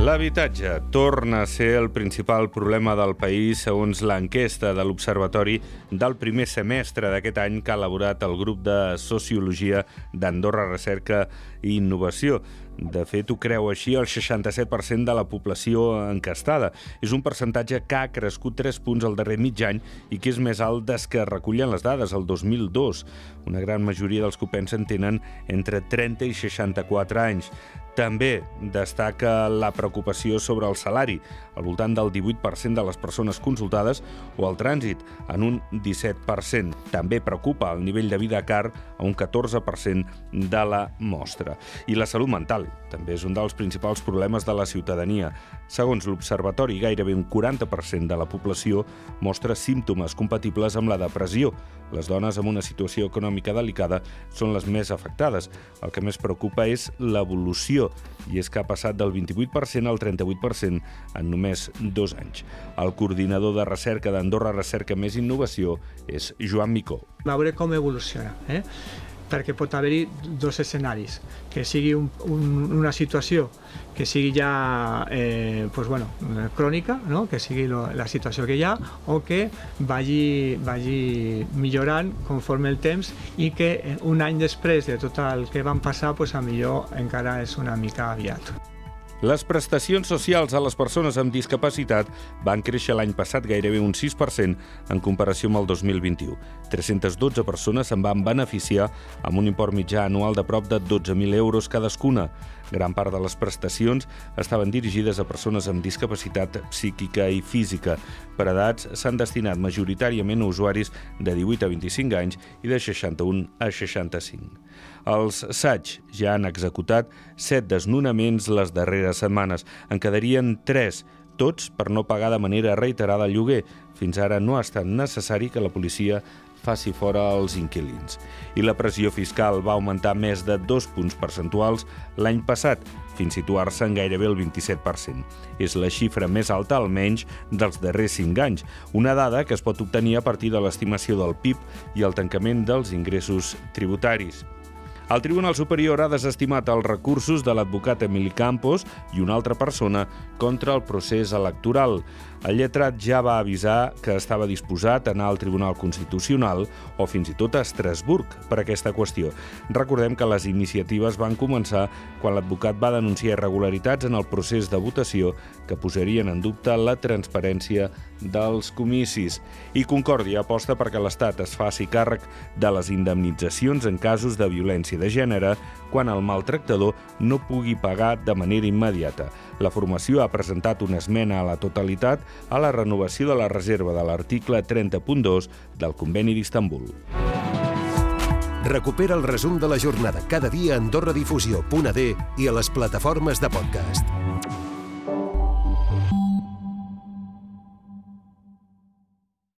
L'habitatge torna a ser el principal problema del país segons l'enquesta de l'Observatori del primer semestre d'aquest any que ha elaborat el grup de Sociologia d'Andorra Recerca i Innovació. De fet, ho creu així el 67% de la població encastada. És un percentatge que ha crescut 3 punts al darrer mig any i que és més alt des que recullen les dades, el 2002. Una gran majoria dels que ho pensen tenen entre 30 i 64 anys. També destaca la preocupació sobre el salari, al voltant del 18% de les persones consultades, o el trànsit, en un 17%. També preocupa el nivell de vida car a un 14% de la mostra. I la salut mental també és un dels principals problemes de la ciutadania. Segons l'Observatori, gairebé un 40% de la població mostra símptomes compatibles amb la depressió. Les dones amb una situació econòmica delicada són les més afectades. El que més preocupa és l'evolució, i és que ha passat del 28% al 38% en només dos anys. El coordinador de recerca d'Andorra Recerca Més Innovació és Joan Micó. Veure com evoluciona. Eh? Perquè pot haver-hi dos escenaris, que sigui un, un, una situació que sigui ja eh, pues bueno, crònica, no? que sigui lo, la situació que hi ha, o que vagi, vagi millorant conforme el temps i que un any després de tot el que van passar, pues, a millor encara és una mica aviat. Les prestacions socials a les persones amb discapacitat van créixer l'any passat gairebé un 6% en comparació amb el 2021. 312 persones se'n van beneficiar amb un import mitjà anual de prop de 12.000 euros cadascuna. Gran part de les prestacions estaven dirigides a persones amb discapacitat psíquica i física. Per edats s'han destinat majoritàriament a usuaris de 18 a 25 anys i de 61 a 65. Els SAG ja han executat set desnonaments les darreres setmanes. En quedarien tres, tots per no pagar de manera reiterada el lloguer. Fins ara no ha estat necessari que la policia faci fora els inquilins. I la pressió fiscal va augmentar més de dos punts percentuals l'any passat, fins situar-se en gairebé el 27%. És la xifra més alta, almenys, dels darrers 5 anys, una dada que es pot obtenir a partir de l'estimació del PIB i el tancament dels ingressos tributaris. El Tribunal Superior ha desestimat els recursos de l'advocat Emili Campos i una altra persona contra el procés electoral. El lletrat ja va avisar que estava disposat a anar al Tribunal Constitucional o fins i tot a Estrasburg per aquesta qüestió. Recordem que les iniciatives van començar quan l'advocat va denunciar irregularitats en el procés de votació que posarien en dubte la transparència dels comicis. I Concòrdia aposta perquè l'Estat es faci càrrec de les indemnitzacions en casos de violència de gènere quan el maltractador no pugui pagar de manera immediata. La formació ha presentat una esmena a la totalitat a la renovació de la reserva de l'article 30.2 del Conveni d'Istanbul. Recupera el resum de la jornada cada dia a AndorraDifusió.d i a les plataformes de podcast.